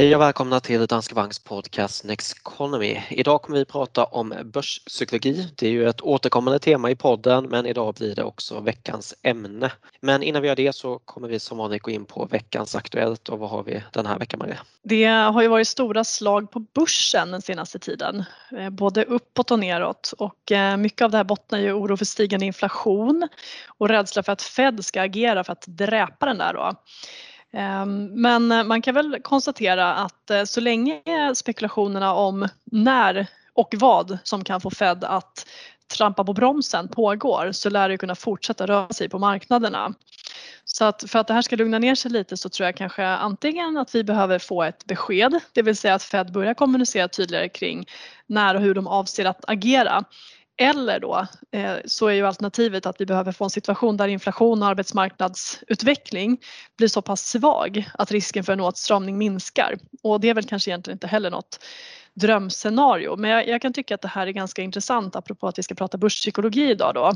Hej och välkomna till Danske Banks podcast Next Economy. Idag kommer vi prata om börspsykologi. Det är ju ett återkommande tema i podden men idag blir det också veckans ämne. Men innan vi gör det så kommer vi som vanligt gå in på veckans Aktuellt och vad har vi den här veckan Maria? Det har ju varit stora slag på börsen den senaste tiden, eh, både uppåt och neråt och eh, mycket av det här bottnar ju i oro för stigande inflation och rädsla för att Fed ska agera för att dräpa den där då. Ehm, men eh, man kan väl konstatera att eh, så länge spekulationerna om när och vad som kan få Fed att trampa på bromsen pågår så lär det kunna fortsätta röra sig på marknaderna. Så att för att det här ska lugna ner sig lite så tror jag kanske antingen att vi behöver få ett besked, det vill säga att Fed börjar kommunicera tydligare kring när och hur de avser att agera. Eller då eh, så är ju alternativet att vi behöver få en situation där inflation och arbetsmarknadsutveckling blir så pass svag att risken för en åtstramning minskar. Och det är väl kanske egentligen inte heller något drömscenario men jag, jag kan tycka att det här är ganska intressant apropå att vi ska prata börspsykologi idag då.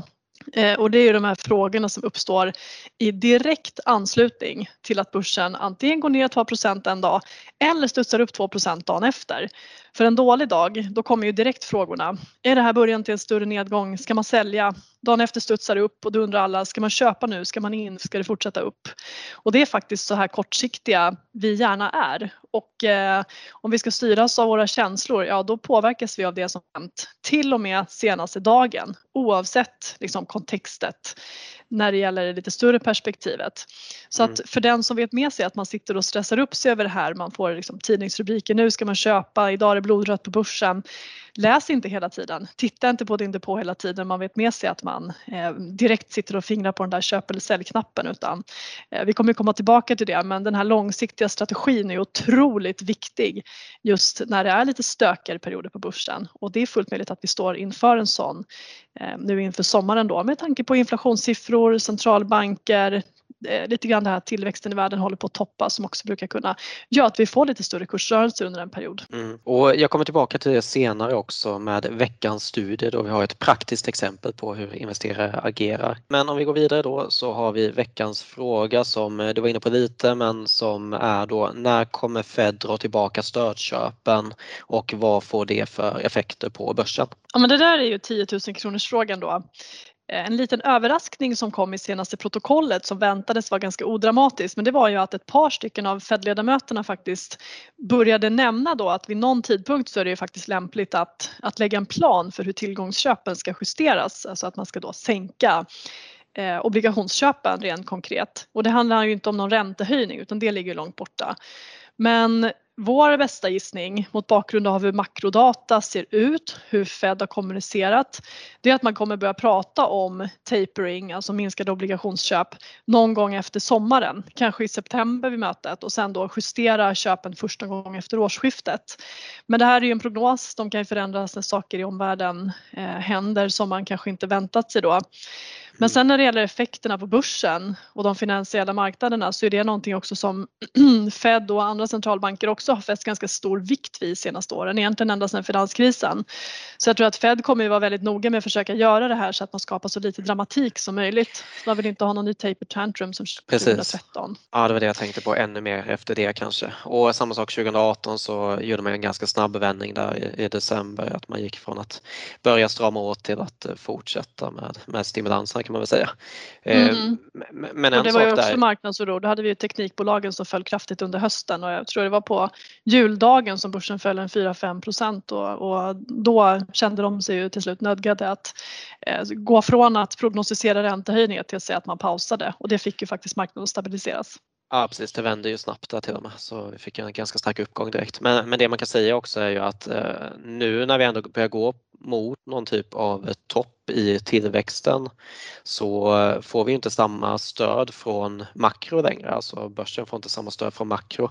Eh, och det är ju de här frågorna som uppstår i direkt anslutning till att börsen antingen går ner 2% en dag eller studsar upp 2 dagen efter. För en dålig dag, då kommer ju direkt frågorna. Är det här början till en större nedgång? Ska man sälja? Dagen efter studsar det upp och då undrar alla, ska man köpa nu? Ska man in? Ska det fortsätta upp? Och det är faktiskt så här kortsiktiga vi gärna är. Och eh, om vi ska styras av våra känslor, ja då påverkas vi av det som hänt till och med senaste dagen oavsett liksom, kontextet när det gäller det lite större perspektivet. Så att mm. för den som vet med sig att man sitter och stressar upp sig över det här, man får liksom tidningsrubriker, nu ska man köpa, idag är det blodrött på börsen. Läs inte hela tiden, titta inte på din depå hela tiden, man vet med sig att man eh, direkt sitter och fingrar på den där köp eller säljknappen utan eh, vi kommer komma tillbaka till det. Men den här långsiktiga strategin är otroligt viktig just när det är lite stökigare perioder på börsen. Och det är fullt möjligt att vi står inför en sån eh, nu inför sommaren då med tanke på inflationssiffror, centralbanker, Eh, lite grann det här tillväxten i världen håller på att toppa som också brukar kunna göra att vi får lite större kursrörelser under en period. Mm. Och jag kommer tillbaka till det senare också med veckans studie då vi har ett praktiskt exempel på hur investerare agerar. Men om vi går vidare då så har vi veckans fråga som eh, du var inne på lite men som är då när kommer Fed dra tillbaka stödköpen och vad får det för effekter på börsen? Ja men det där är ju 10 000 kronors frågan då. Eh, en liten överraskning som kom i senaste protokollet som väntades vara ganska odramatisk men det var ju att ett par stycken av Fed-ledamöterna faktiskt började nämna då att vid någon tidpunkt så är det ju faktiskt lämpligt att, att lägga en plan för hur tillgångsköpen ska justeras, alltså att man ska då sänka eh, obligationsköpen rent konkret. Och det handlar ju inte om någon räntehöjning utan det ligger långt borta. Men vår bästa gissning mot bakgrund av hur makrodata ser ut, hur Fed har kommunicerat, det är att man kommer börja prata om tapering, alltså minskade obligationsköp, någon gång efter sommaren, kanske i september vid mötet och sen då justera köpen första gången efter årsskiftet. Men det här är ju en prognos, de kan ju förändras när saker i omvärlden eh, händer som man kanske inte väntat sig då. Men sen när det gäller effekterna på börsen och de finansiella marknaderna så är det någonting också som Fed och andra centralbanker också har fäst ganska stor vikt vid senaste åren, egentligen ända sedan finanskrisen. Så jag tror att Fed kommer att vara väldigt noga med att försöka göra det här så att man skapar så lite dramatik som möjligt. Man vill inte ha någon ny taper tantrum som 2013. Precis. Ja, det var det jag tänkte på, ännu mer efter det kanske. Och samma sak 2018 så gjorde man en ganska snabb vändning där i, december, att man gick från att börja strama åt till att fortsätta med, med stimulanserna kan man väl säga. Mm. Men en och det var ju också där... marknadsoro. Då hade vi ju teknikbolagen som föll kraftigt under hösten och jag tror det var på juldagen som börsen föll en 4-5 procent och, och, då kände de sig ju till slut nödgade att eh, gå från att prognostisera räntehöjningar till att säga att man pausade och det fick ju faktiskt marknaden att stabiliseras. Ja precis, det vände ju snabbt där till och med så vi fick en ganska stark uppgång direkt. Men, men det man kan säga också är ju att eh, nu när vi ändå börjar gå mot någon typ av topp i tillväxten så eh, får vi inte samma stöd från makro längre, alltså börsen får inte samma stöd från makro.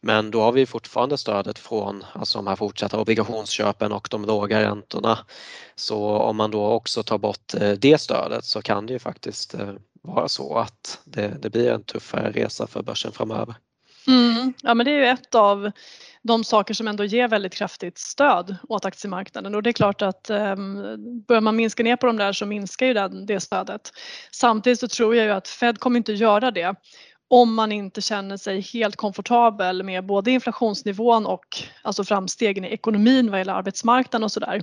Men då har vi fortfarande stödet från alltså de här fortsatta obligationsköpen och de låga räntorna. Så om man då också tar bort eh, det stödet så kan det ju faktiskt eh, vara så att det, det blir en tuffare resa för börsen framöver. Mm. Ja men det är ju ett av de saker som ändå ger väldigt kraftigt stöd åt aktiemarknaden och det är klart att um, börjar man minska ner på de där så minskar ju den, det stödet. Samtidigt så tror jag ju att Fed kommer inte göra det om man inte känner sig helt komfortabel med både inflationsnivån och alltså framstegen i ekonomin vad gäller arbetsmarknaden och sådär.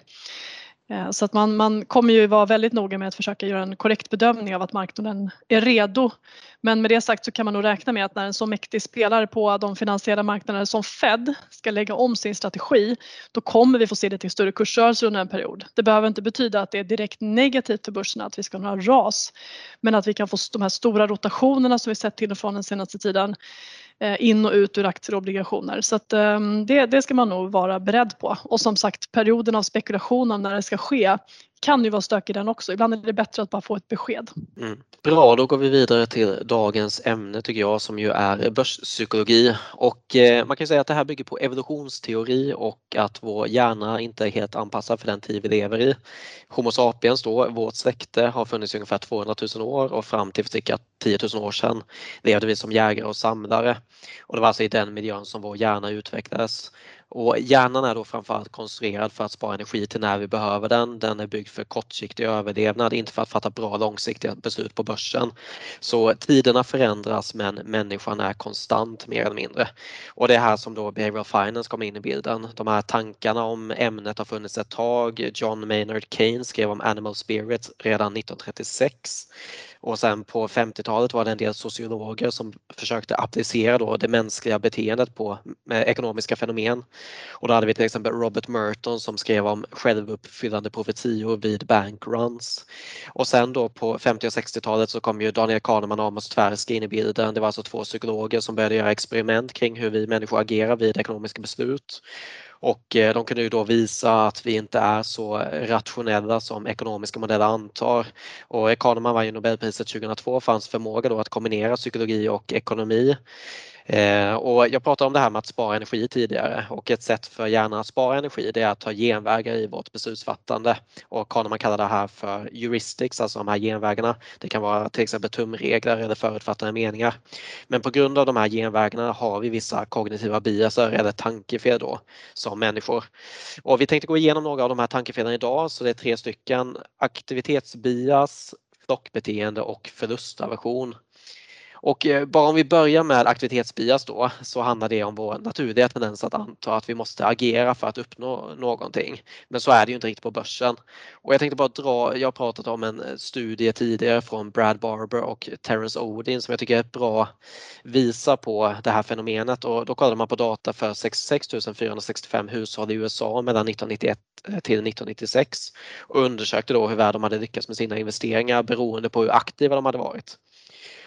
Eh, så att man, man kommer ju vara väldigt noga med att försöka göra en korrekt bedömning av att marknaden är redo. Men med det sagt så kan man nog räkna med att när en så mäktig spelare på de finansiella marknaderna som Fed ska lägga om sin strategi, då kommer vi få se det till större kursrörelser under en period. Det behöver inte betyda att det är direkt negativt för börsen att vi ska ha några ras, men att vi kan få de här stora rotationerna som vi sett till och från den senaste tiden Eh, in och ut ur aktier och obligationer. Så att, ehm, det, det ska man nog vara beredd på. Och som sagt perioden av spekulation om när det ska ske kan ju vara stökig den också. Ibland är det bättre att bara få ett besked. Mm. Bra, då går vi vidare till dagens ämne tycker jag som ju är börspsykologi. Och eh, man kan säga att det här bygger på evolutionsteori och att vår hjärna inte är helt anpassad för den tid vi lever i. Homo sapiens då, vårt släkte, har funnits i ungefär 200 000 år och fram till för cirka 10 000 år sedan levde vi som jägare och samlare. Och det var alltså i den miljön som vår hjärna utvecklades. Och hjärnan är då framförallt konstruerad för att spara energi till när vi behöver den. Den är byggd för kortsiktig överlevnad, inte för att fatta bra långsiktiga beslut på börsen. Så tiderna förändras men människan är konstant mer eller mindre. Och det är här som då behavioral finance kommer in i bilden. De här tankarna om ämnet har funnits ett tag. John Maynard Keynes skrev om animal spirits redan 1936 och sen på 50-talet var det en del sociologer som försökte applicera då det mänskliga beteendet på eh, ekonomiska fenomen. Och då hade vi till exempel Robert Merton som skrev om självuppfyllande profetior vid bankruns. Och sen då på 50 och 60-talet så kom ju Daniel Kahneman och Amos Tversky in i bilden. Det var alltså två psykologer som började göra experiment kring hur vi människor agerar vid ekonomiska beslut. Och eh, de kunde ju då visa att vi inte är så rationella som ekonomiska modeller antar. Och Kahneman vann ju Nobelpriset 2002 för hans förmåga då att kombinera psykologi och ekonomi. Eh, och jag pratade om det här med att spara energi tidigare och ett sätt för hjärnan att spara energi det är att ha genvägar i vårt beslutsfattande. Och man kallar det här för heuristics, alltså de här genvägarna. Det kan vara till exempel tumregler eller förutfattade meningar. Men på grund av de här genvägarna har vi vissa kognitiva biaser eller tankefel då som människor. Och vi tänkte gå igenom några av de här tankefelen idag så det är tre stycken. Aktivitetsbias, flockbeteende och förlustaversion. Och eh, bara om vi börjar med aktivitetsbias då så handlar det om vår naturliga tendens att anta att vi måste agera för att uppnå någonting. Men så är det ju inte riktigt på börsen. Och jag tänkte bara dra, jag har pratat om en eh, studie tidigare från Brad Barber och Terence Odin som jag tycker är bra visar på det här fenomenet och då kollade man på data för 66 465 hushåll i USA mellan 1991 eh, till 1996 och undersökte då hur väl de hade lyckats med sina investeringar beroende på hur aktiva de hade varit.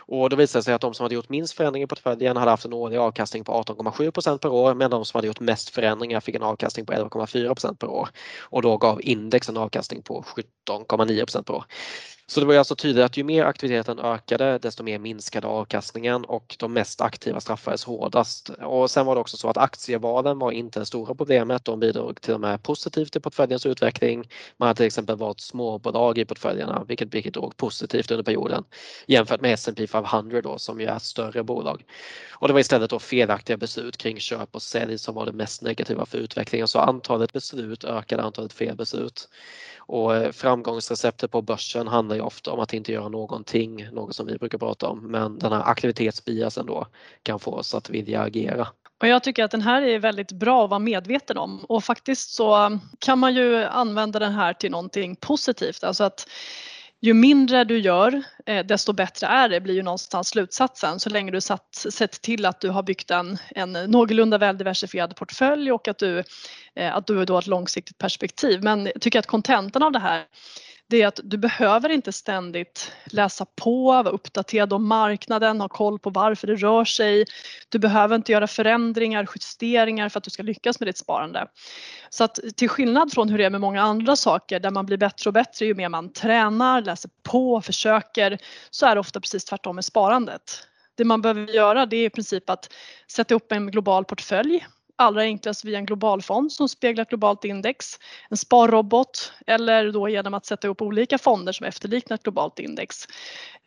Och då visade det sig att de som hade gjort minst förändringar i portföljen hade haft en årlig avkastning på 18,7% per år medan de som hade gjort mest förändringar fick en avkastning på 11,4% per år. Och då gav index en avkastning på 17,9% per år. Så det var alltså tydligt att ju mer aktiviteten ökade desto mer minskade avkastningen och de mest aktiva straffades hårdast. Och sen var det också så att aktievalen var inte det stora problemet. De bidrog till och med positivt till portföljens utveckling. Man hade till exempel valt småbolag i portföljerna vilket bidrog positivt under perioden jämfört med S&P 500 då som ju är ett större bolag. Och det var istället då felaktiga beslut kring köp och sälj som var det mest negativa för utvecklingen. Så antalet beslut ökade antalet felbeslut. Och eh, framgångsreceptet på börsen handlar ju ofta om att inte göra någonting, något som vi brukar prata om. Men den här aktivitetsbiasen då kan få oss att vilja agera. Och jag tycker att den här är väldigt bra att vara medveten om och faktiskt så kan man ju använda den här till någonting positivt. Alltså att ju mindre du gör eh, desto bättre är det blir ju någonstans slutsatsen så länge du satt, sett till att du har byggt en, en någorlunda väl diversifierad portfölj och att du, eh, att du då har ett långsiktigt perspektiv. Men jag tycker att kontentan av det här det är att du behöver inte ständigt läsa på, vara uppdaterad om marknaden, ha koll på varför det rör sig. Du behöver inte göra förändringar, justeringar för att du ska lyckas med ditt sparande. Så att till skillnad från hur det är med många andra saker där man blir bättre och bättre ju mer man tränar, läser på, försöker så är det ofta precis tvärtom med sparandet. Det man behöver göra det är i princip att sätta upp en global portfölj allra enklast via en globalfond som speglar ett globalt index, en sparrobot eller då genom att sätta upp olika fonder som efterliknar ett globalt index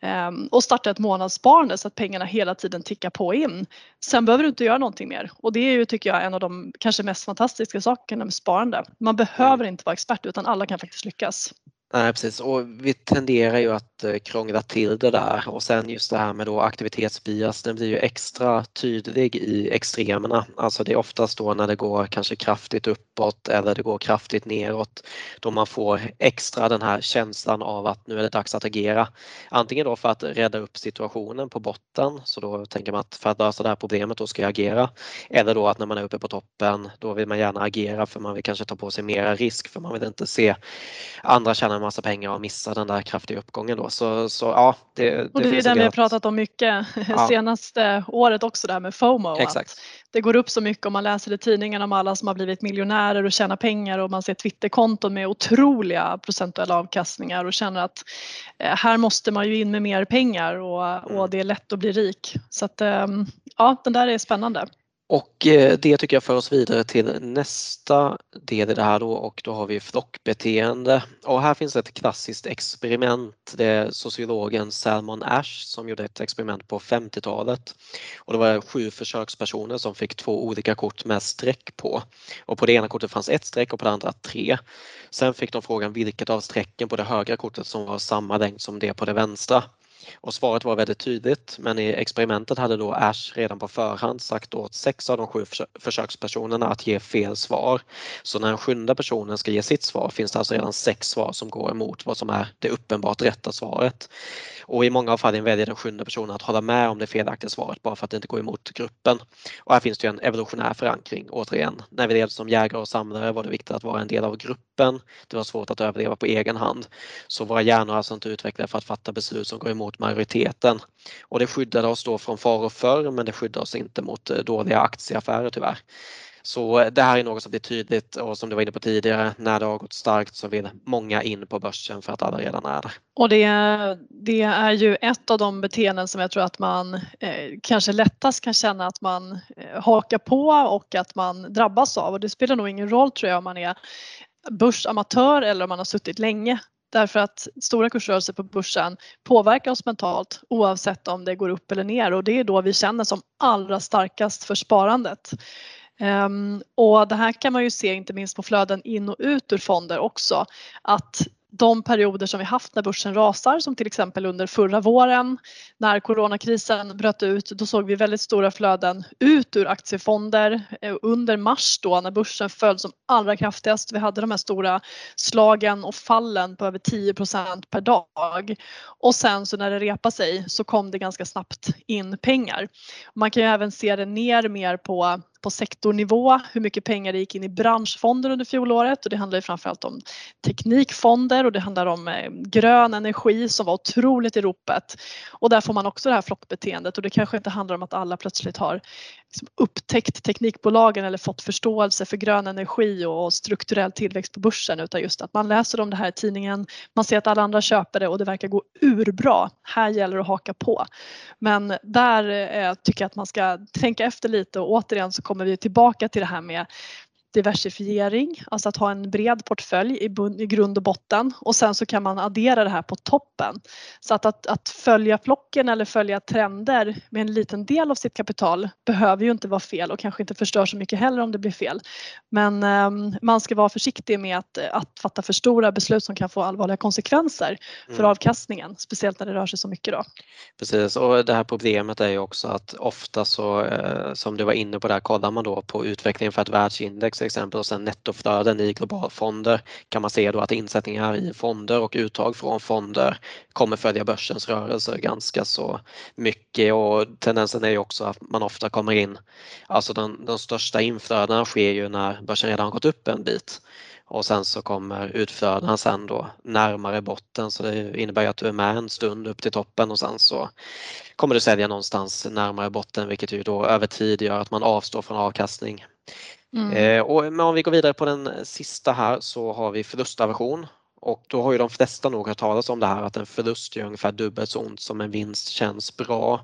ehm, och starta ett månadssparande så att pengarna hela tiden tickar på in. Sen behöver du inte göra någonting mer och det är ju tycker jag en av de kanske mest fantastiska sakerna med sparande. Man behöver inte vara expert utan alla kan faktiskt lyckas. Nej precis och vi tenderar ju att eh, krångla till det där och sen just det här med då aktivitetsbias den blir ju extra tydlig i extremerna. Alltså det är oftast då när det går kanske kraftigt uppåt eller det går kraftigt neråt då man får extra den här känslan av att nu är det dags att agera. Antingen då för att rädda upp situationen på botten så då tänker man att för att lösa det här problemet då ska jag agera. Eller då att när man är uppe på toppen då vill man gärna agera för man vill kanske ta på sig mera risk för man vill inte se andra tjäna massa pengar och missa den där kraftiga uppgången då. Så, så ja, det, det och det är det vi har pratat om mycket ja. senaste året också det här med FOMO. Exakt. det går upp så mycket om man läser i tidningen om alla som har blivit miljonärer och tjänar pengar och man ser Twitterkonton med otroliga procentuella avkastningar och känner att eh, här måste man ju in med mer pengar och, och mm. det är lätt att bli rik. Så att ehm, ja, den där är spännande. Och eh, det tycker jag för oss vidare till nästa del i det här då och då har vi flockbeteende. Och här finns ett klassiskt experiment. Det är sociologen Salmon Ash som gjorde ett experiment på 50-talet. Och det var sju försökspersoner som fick två olika kort med streck på. Och på det ena kortet fanns ett streck och på det andra tre. Sen fick de frågan vilket av strecken på det högra kortet som var samma längd som det på det vänstra. Och svaret var väldigt tydligt men i experimentet hade då Ash redan på förhand sagt åt sex av de sju försökspersonerna att ge fel svar. Så när den sjunde personen ska ge sitt svar finns det alltså redan sex svar som går emot vad som är det uppenbart rätta svaret. Och i många av fallen väljer den sjunde personen att hålla med om det felaktiga svaret bara för att det inte går emot gruppen. Och här finns det en evolutionär förankring återigen. När vi levde som jägare och samlare var det viktigt att vara en del av gruppen. Det var svårt att överleva på egen hand. Så våra hjärnor är alltså inte utvecklade för att fatta beslut som går emot majoriteten. Och det skyddade oss då från faror förr men det skyddade oss inte mot eh, dåliga aktieaffärer tyvärr. Så eh, det här är något som blir tydligt och som du var inne på tidigare, när det har gått starkt så vill många in på börsen för att alla redan är där. Och det, det är ju ett av de beteenden som jag tror att man eh, kanske lättast kan känna att man eh, hakar på och att man drabbas av och det spelar nog ingen roll tror jag om man är börsamatör eller om man har suttit länge Därför att stora kursrörelser på börsen påverkar oss mentalt oavsett om det går upp eller ner och det är då vi känner som allra starkast för sparandet. Um, och det här kan man ju se inte minst på flöden in och ut ur fonder också att de perioder som vi haft när börsen rasar som till exempel under förra våren när coronakrisen bröt ut då såg vi väldigt stora flöden ut ur aktiefonder eh, under mars då när börsen föll som allra kraftigast. Vi hade de här stora slagen och fallen på över 10% per dag och sen så när det repade sig så kom det ganska snabbt in pengar. Man kan ju även se det ner mer på på sektornivå, hur mycket pengar det gick in i branschfonder under fjolåret och det handlar ju framförallt om teknikfonder och det handlar om eh, grön energi som var otroligt i ropet. Och där får man också det här flockbeteendet och det kanske inte handlar om att alla plötsligt har liksom upptäckt teknikbolagen eller fått förståelse för grön energi och strukturell tillväxt på börsen utan just att man läser om det här i tidningen, man ser att alla andra köper det och det verkar gå urbra. Här gäller det att haka på. Men där eh, tycker jag att man ska tänka efter lite och återigen så kommer vi tillbaka till det här med diversifiering, alltså att ha en bred portfölj i, i grund och botten och sen så kan man addera det här på toppen. Så att, att, att följa flocken eller följa trender med en liten del av sitt kapital behöver ju inte vara fel och kanske inte förstör så mycket heller om det blir fel. Men um, man ska vara försiktig med att, att fatta för stora beslut som kan få allvarliga konsekvenser för mm. avkastningen, speciellt när det rör sig så mycket då. Precis och det här problemet är ju också att ofta så, eh, som du var inne på där, kollar man då på utvecklingen för ett världsindex till exempel och sen nettoflöden i globalfonder kan man se då att insättningar i fonder och uttag från fonder kommer följa börsens rörelser ganska så mycket. Och tendensen är ju också att man ofta kommer in, alltså de, de största inflödena sker ju när börsen redan har gått upp en bit. Och sen så kommer utflödena sen då närmare botten. Så det innebär att du är med en stund upp till toppen och sen så kommer du sälja någonstans närmare botten vilket ju då över tid gör att man avstår från avkastning. Mm. Eh, och, men om vi går vidare på den sista här så har vi förlustaversion och då har ju de flesta nog hört talas om det här att en förlust gör ungefär dubbelt så ont som en vinst känns bra.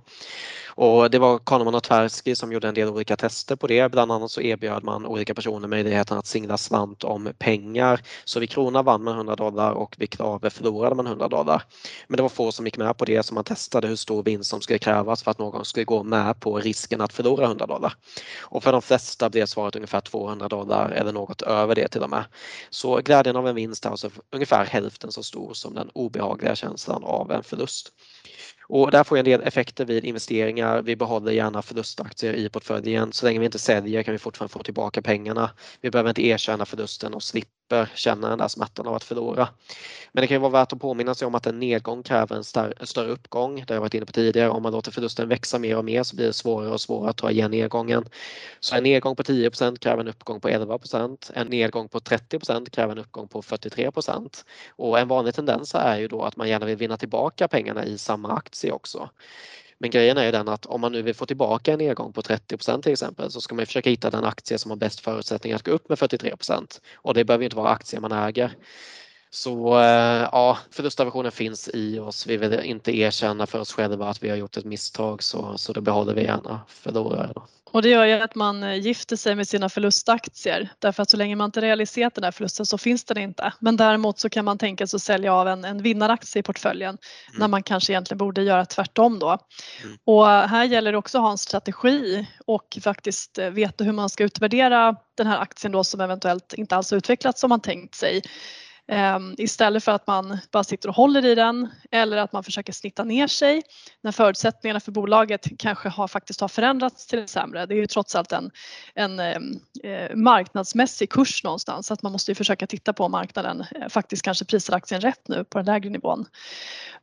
Och det var Kahneman och Tversky som gjorde en del olika tester på det. Bland annat så erbjöd man olika personer möjligheten att singla slant om pengar. Så vid krona vann man 100 dollar och vid klave förlorade man 100 dollar. Men det var få som gick med på det så man testade hur stor vinst som skulle krävas för att någon skulle gå med på risken att förlora 100 dollar. Och för de flesta blev svaret ungefär 200 dollar eller något över det till och med. Så glädjen av en vinst är alltså ungefär ungefär hälften så stor som den obehagliga känslan av en förlust. Och där får en del effekter vid investeringar. Vi behåller gärna förlustaktier i portföljen. Så länge vi inte säljer kan vi fortfarande få tillbaka pengarna. Vi behöver inte erkänna förlusten och slipper slipper känna den där smärtan av att förlora. Men det kan vara värt att påminna sig om att en nedgång kräver en, en större uppgång. Det har jag varit inne på tidigare. Om man låter förlusten växa mer och mer så blir det svårare och svårare att ta igen nedgången. Så en nedgång på 10% kräver en uppgång på 11% En nedgång på 30% kräver en uppgång på 43 Och en vanlig tendens är ju då att man gärna vill vinna tillbaka pengarna i samma aktie också. Men grejen är den att om man nu vill få tillbaka en nedgång på 30% till exempel så ska man försöka hitta den aktie som har bäst förutsättningar att gå upp med 43% och det behöver inte vara aktier man äger. Så eh, ja, förlustaversionen finns i oss. Vi vill inte erkänna för oss själva att vi har gjort ett misstag så, så då behåller vi gärna förlorare. Då. Och det gör ju att man eh, gifter sig med sina förlustaktier därför att så länge man inte realiserat den här förlusten så finns den inte. Men däremot så kan man tänka sig att sälja av en, en vinnaraktie i portföljen mm. när man kanske egentligen borde göra tvärtom då. Mm. Och här gäller det också att ha en strategi och faktiskt eh, veta hur man ska utvärdera den här aktien då som eventuellt inte alls utvecklats som man tänkt sig. Ehm, istället för att man bara sitter och håller i den eller att man försöker snitta ner sig när förutsättningarna för bolaget kanske har, faktiskt har förändrats till det sämre. Det är ju trots allt en, en ehm, eh, marknadsmässig kurs någonstans så att man måste ju försöka titta på marknaden eh, faktiskt kanske prisar aktien rätt nu på den lägre nivån.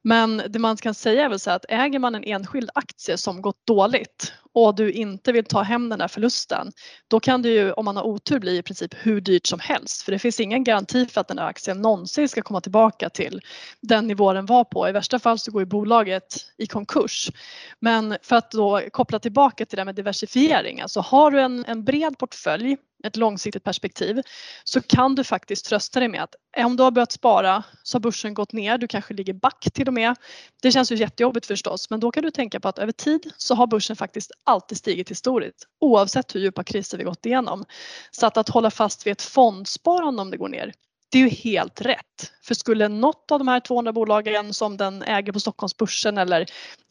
Men det man kan säga är väl så att äger man en enskild aktie som gått dåligt och du inte vill ta hem den där förlusten, då kan det ju om man har otur bli i princip hur dyrt som helst för det finns ingen garanti för att den där aktien någonsin ska komma tillbaka till den nivå den var på. I värsta fall så går ju bolaget i konkurs. Men för att då koppla tillbaka till det med diversifiering, alltså har du en, en bred portfölj ett långsiktigt perspektiv så kan du faktiskt trösta dig med att om du har börjat spara så har börsen gått ner, du kanske ligger back till och med. Det känns ju jättejobbigt förstås men då kan du tänka på att över tid så har börsen faktiskt alltid stigit historiskt oavsett hur djupa kriser vi gått igenom. Så att, att hålla fast vid ett fondsparande om det går ner det är ju helt rätt. För skulle något av de här 200 bolagen som den äger på Stockholmsbörsen eller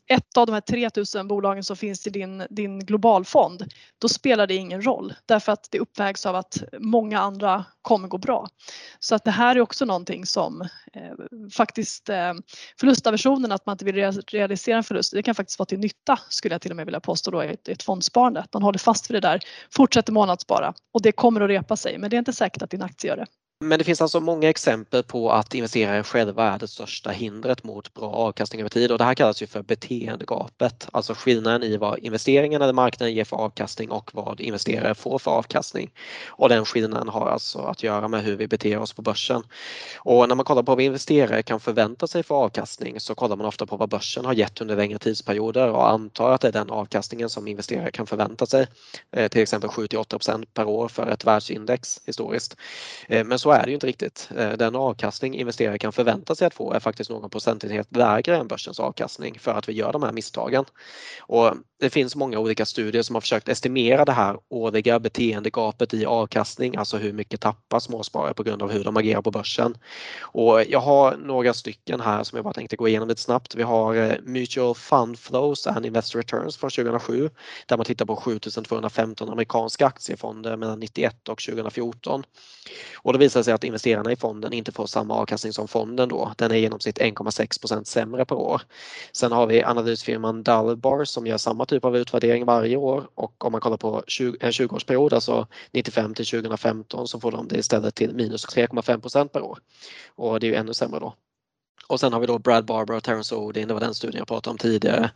ett av de här 3000 bolagen som finns i din, din globalfond, då spelar det ingen roll därför att det uppvägs av att många andra kommer gå bra. Så att det här är också någonting som eh, faktiskt eh, förlustaversionen, att man inte vill realisera en förlust, det kan faktiskt vara till nytta skulle jag till och med vilja påstå då i ett, ett fondsparande. Att man håller fast vid det där, fortsätter månadsspara och det kommer att repa sig men det är inte säkert att din aktie gör det. Men det finns alltså många exempel på att investerare själva är det största hindret mot bra avkastning över tid och det här kallas ju för beteendegapet, alltså skillnaden i vad investeringen eller marknaden ger för avkastning och vad investerare får för avkastning. Och den skillnaden har alltså att göra med hur vi beter oss på börsen. Och när man kollar på vad investerare kan förvänta sig för avkastning så kollar man ofta på vad börsen har gett under längre tidsperioder och antar att det är den avkastningen som investerare kan förvänta sig. Eh, till exempel 7 8 per år för ett världsindex historiskt. Eh, men så är det ju inte riktigt. Eh, den avkastning investerare kan förvänta sig att få är faktiskt någon procentenhet lägre än börsens avkastning för att vi gör de här misstagen. Och det finns många olika studier som har försökt estimera det här årliga beteendegapet i avkastning, alltså hur mycket tappar småsparare på grund av hur de agerar på börsen. Och jag har några stycken här som jag bara tänkte gå igenom lite snabbt. Vi har eh, Mutual Fund Flows and Investor Returns från 2007 där man tittar på 7215 amerikanska aktiefonder mellan 91 och 2014. Och det visar visar sig att investerarna i fonden inte får samma avkastning som fonden då. Den är i genomsnitt 1,6% sämre per år. Sen har vi analysfirman Dalbar som gör samma typ av utvärdering varje år och om man kollar på en 20-årsperiod, alltså 95 till 2015 så får de det istället till minus 3,5% per år. Och det är ju ännu sämre då. Och sen har vi då Brad Barber och Terence Odin, det var den studien jag pratade om tidigare.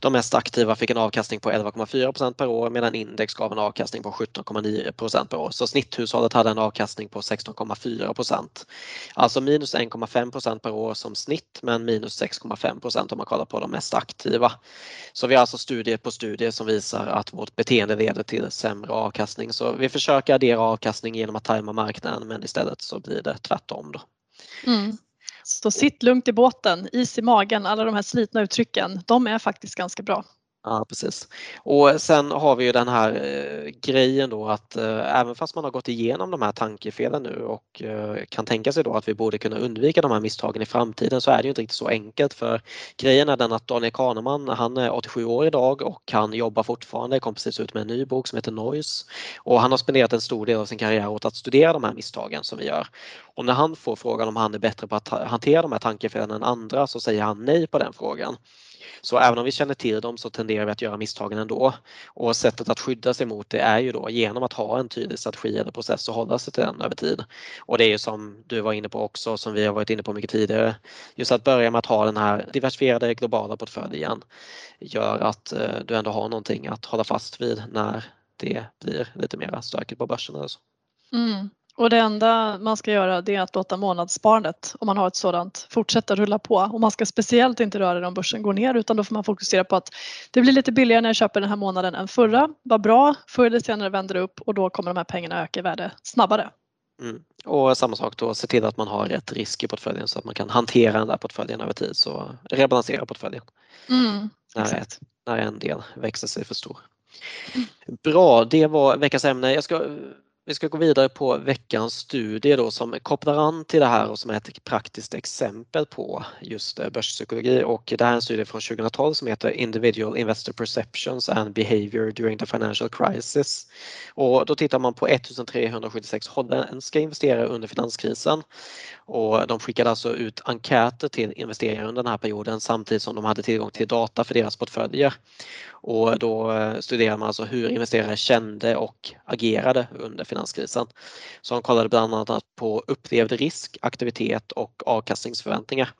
De mest aktiva fick en avkastning på 11,4% per år medan index gav en avkastning på 17,9% per år. Så snitthushållet hade en avkastning på 16,4% Alltså minus 1,5% per år som snitt men minus 6,5% om man kollar på de mest aktiva. Så vi har alltså studie på studie som visar att vårt beteende leder till sämre avkastning. Så vi försöker addera avkastning genom att tajma marknaden men istället så blir det tvärtom. Då. Mm. Så sitt lugnt i båten, is i magen, alla de här slitna uttrycken, de är faktiskt ganska bra. Ja precis. Och sen har vi ju den här eh, grejen då att eh, även fast man har gått igenom de här tankefelen nu och eh, kan tänka sig då att vi borde kunna undvika de här misstagen i framtiden så är det ju inte riktigt så enkelt för grejen är den att Daniel Kahneman han är 87 år idag och han jobbar fortfarande, kom precis ut med en ny bok som heter Noise och han har spenderat en stor del av sin karriär åt att studera de här misstagen som vi gör. Och när han får frågan om han är bättre på att hantera de här tankefelen än andra så säger han nej på den frågan. Så även om vi känner till dem så tenderar vi att göra misstagen ändå. Och sättet att skydda sig mot det är ju då genom att ha en tydlig strategi eller process och hålla sig till den över tid. Och det är ju som du var inne på också, som vi har varit inne på mycket tidigare, just att börja med att ha den här diversifierade globala portföljen gör att eh, du ändå har någonting att hålla fast vid när det blir lite mer stökigt på börsen. Eller så. Mm. Och det enda man ska göra det är att låta månadssparandet, om man har ett sådant, fortsätta rulla på. Och man ska speciellt inte röra det om börsen går ner utan då får man fokusera på att det blir lite billigare när jag köper den här månaden än förra. Vad bra, förr eller senare vänder det upp och då kommer de här pengarna öka i värde snabbare. Mm. Och samma sak då, se till att man har rätt risk i portföljen så att man kan hantera den där portföljen över tid. Så rebalansera portföljen. Mm, när, ett, när en del växer sig för stor. Mm. Bra, det var veckans ämne. Jag ska vi ska gå vidare på veckans studie då som kopplar an till det här och som är ett praktiskt exempel på just eh, börspsykologi och det här är en studie från 2012 som heter Individual Investor Perceptions and Behavior During the Financial Crisis. Och då tittar man på 1376 holländska investerare under finanskrisen och de skickade alltså ut enkäter till investerare under den här perioden samtidigt som de hade tillgång till data för deras portföljer. Och då eh, studerade man alltså hur investerare kände och agerade under finanskrisen. Så de kollade bland annat på upplevd risk, aktivitet och avkastningsförväntningar.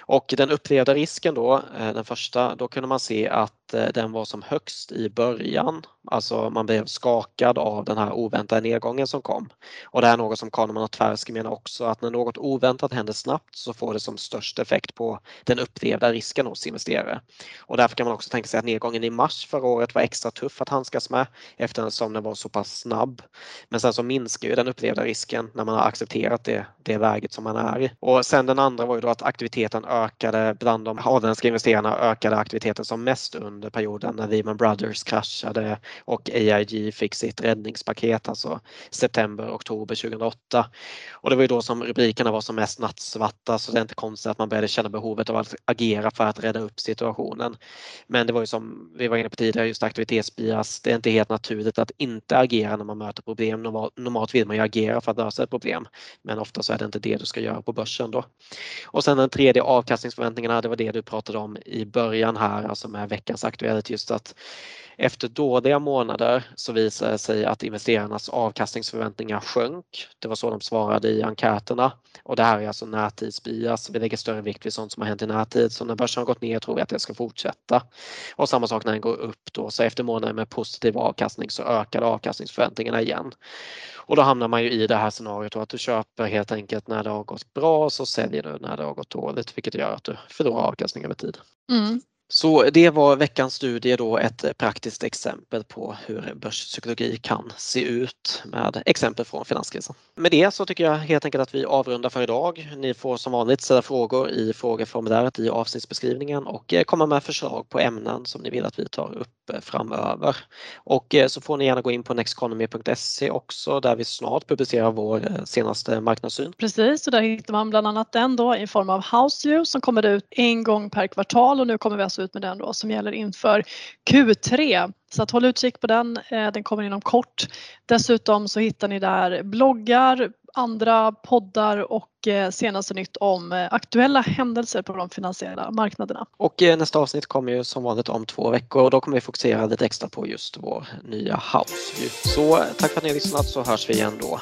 Och den upplevda risken då, eh, den första, då kunde man se att Eh, den var som högst i början. Alltså man blev skakad av den här oväntade nedgången som kom. Och det är något som Kahneman och Tversky menar också att när något oväntat händer snabbt så får det som störst effekt på den upplevda risken hos investerare. Och därför kan man också tänka sig att nedgången i mars förra året var extra tuff att handskas med eftersom den var så pass snabb. Men sen så minskar ju den upplevda risken när man har accepterat det, det läget som man är i. Och sen den andra var ju då att aktiviteten ökade bland de avländska investerarna ökade aktiviteten som mest under perioden när Lehman Brothers kraschade och AIG fick sitt räddningspaket, alltså september, oktober 2008. Och det var ju då som rubrikerna var som mest nattsvarta så det är inte konstigt att man började känna behovet av att agera för att rädda upp situationen. Men det var ju som vi var inne på tidigare, just aktivitetsbias. Det är inte helt naturligt att inte agera när man möter problem. Normalt vill man ju agera för att lösa ett problem, men ofta så är det inte det du ska göra på börsen då. Och sen den tredje avkastningsförväntningarna, det var det du pratade om i början här, alltså med veckans Aktuellt, just att efter dåliga månader så visade det sig att investerarnas avkastningsförväntningar sjönk. Det var så de svarade i enkäterna. Och det här är alltså närtidsbias. Vi lägger större vikt vid sånt som har hänt i närtid. Så när börsen har gått ner tror vi att det ska fortsätta. Och samma sak när den går upp då. Så efter månader med positiv avkastning så ökade avkastningsförväntningarna igen. Och då hamnar man ju i det här scenariot att du köper helt enkelt när det har gått bra och så säljer du när det har gått dåligt vilket gör att du förlorar avkastning över tid. Mm. Så det var veckans studie då ett eh, praktiskt exempel på hur börspsykologi kan se ut med exempel från finanskrisen. Med det så tycker jag helt enkelt att vi avrundar för idag. Ni får som vanligt ställa frågor i frågeformuläret i avsnittsbeskrivningen och eh, komma med förslag på ämnen som ni vill att vi tar upp eh, framöver. Och så får ni gärna gå in på nexteconomy.se också där vi snart publicerar vår senaste marknadssyn. Precis, och där hittar man bland annat den då i form av House View som kommer ut en gång per kvartal och nu kommer vi alltså ut med den då som gäller inför Q3. Så att håll utkik på den, eh, den kommer inom kort. Dessutom så hittar ni där bloggar, andra poddar och eh, senaste nytt om eh, aktuella händelser på de finansiella marknaderna. Och nästa avsnitt kommer ju som vanligt om två veckor och då kommer vi fokusera lite extra på just vår nya House. Så tack för att ni har lyssnat så hörs vi igen då.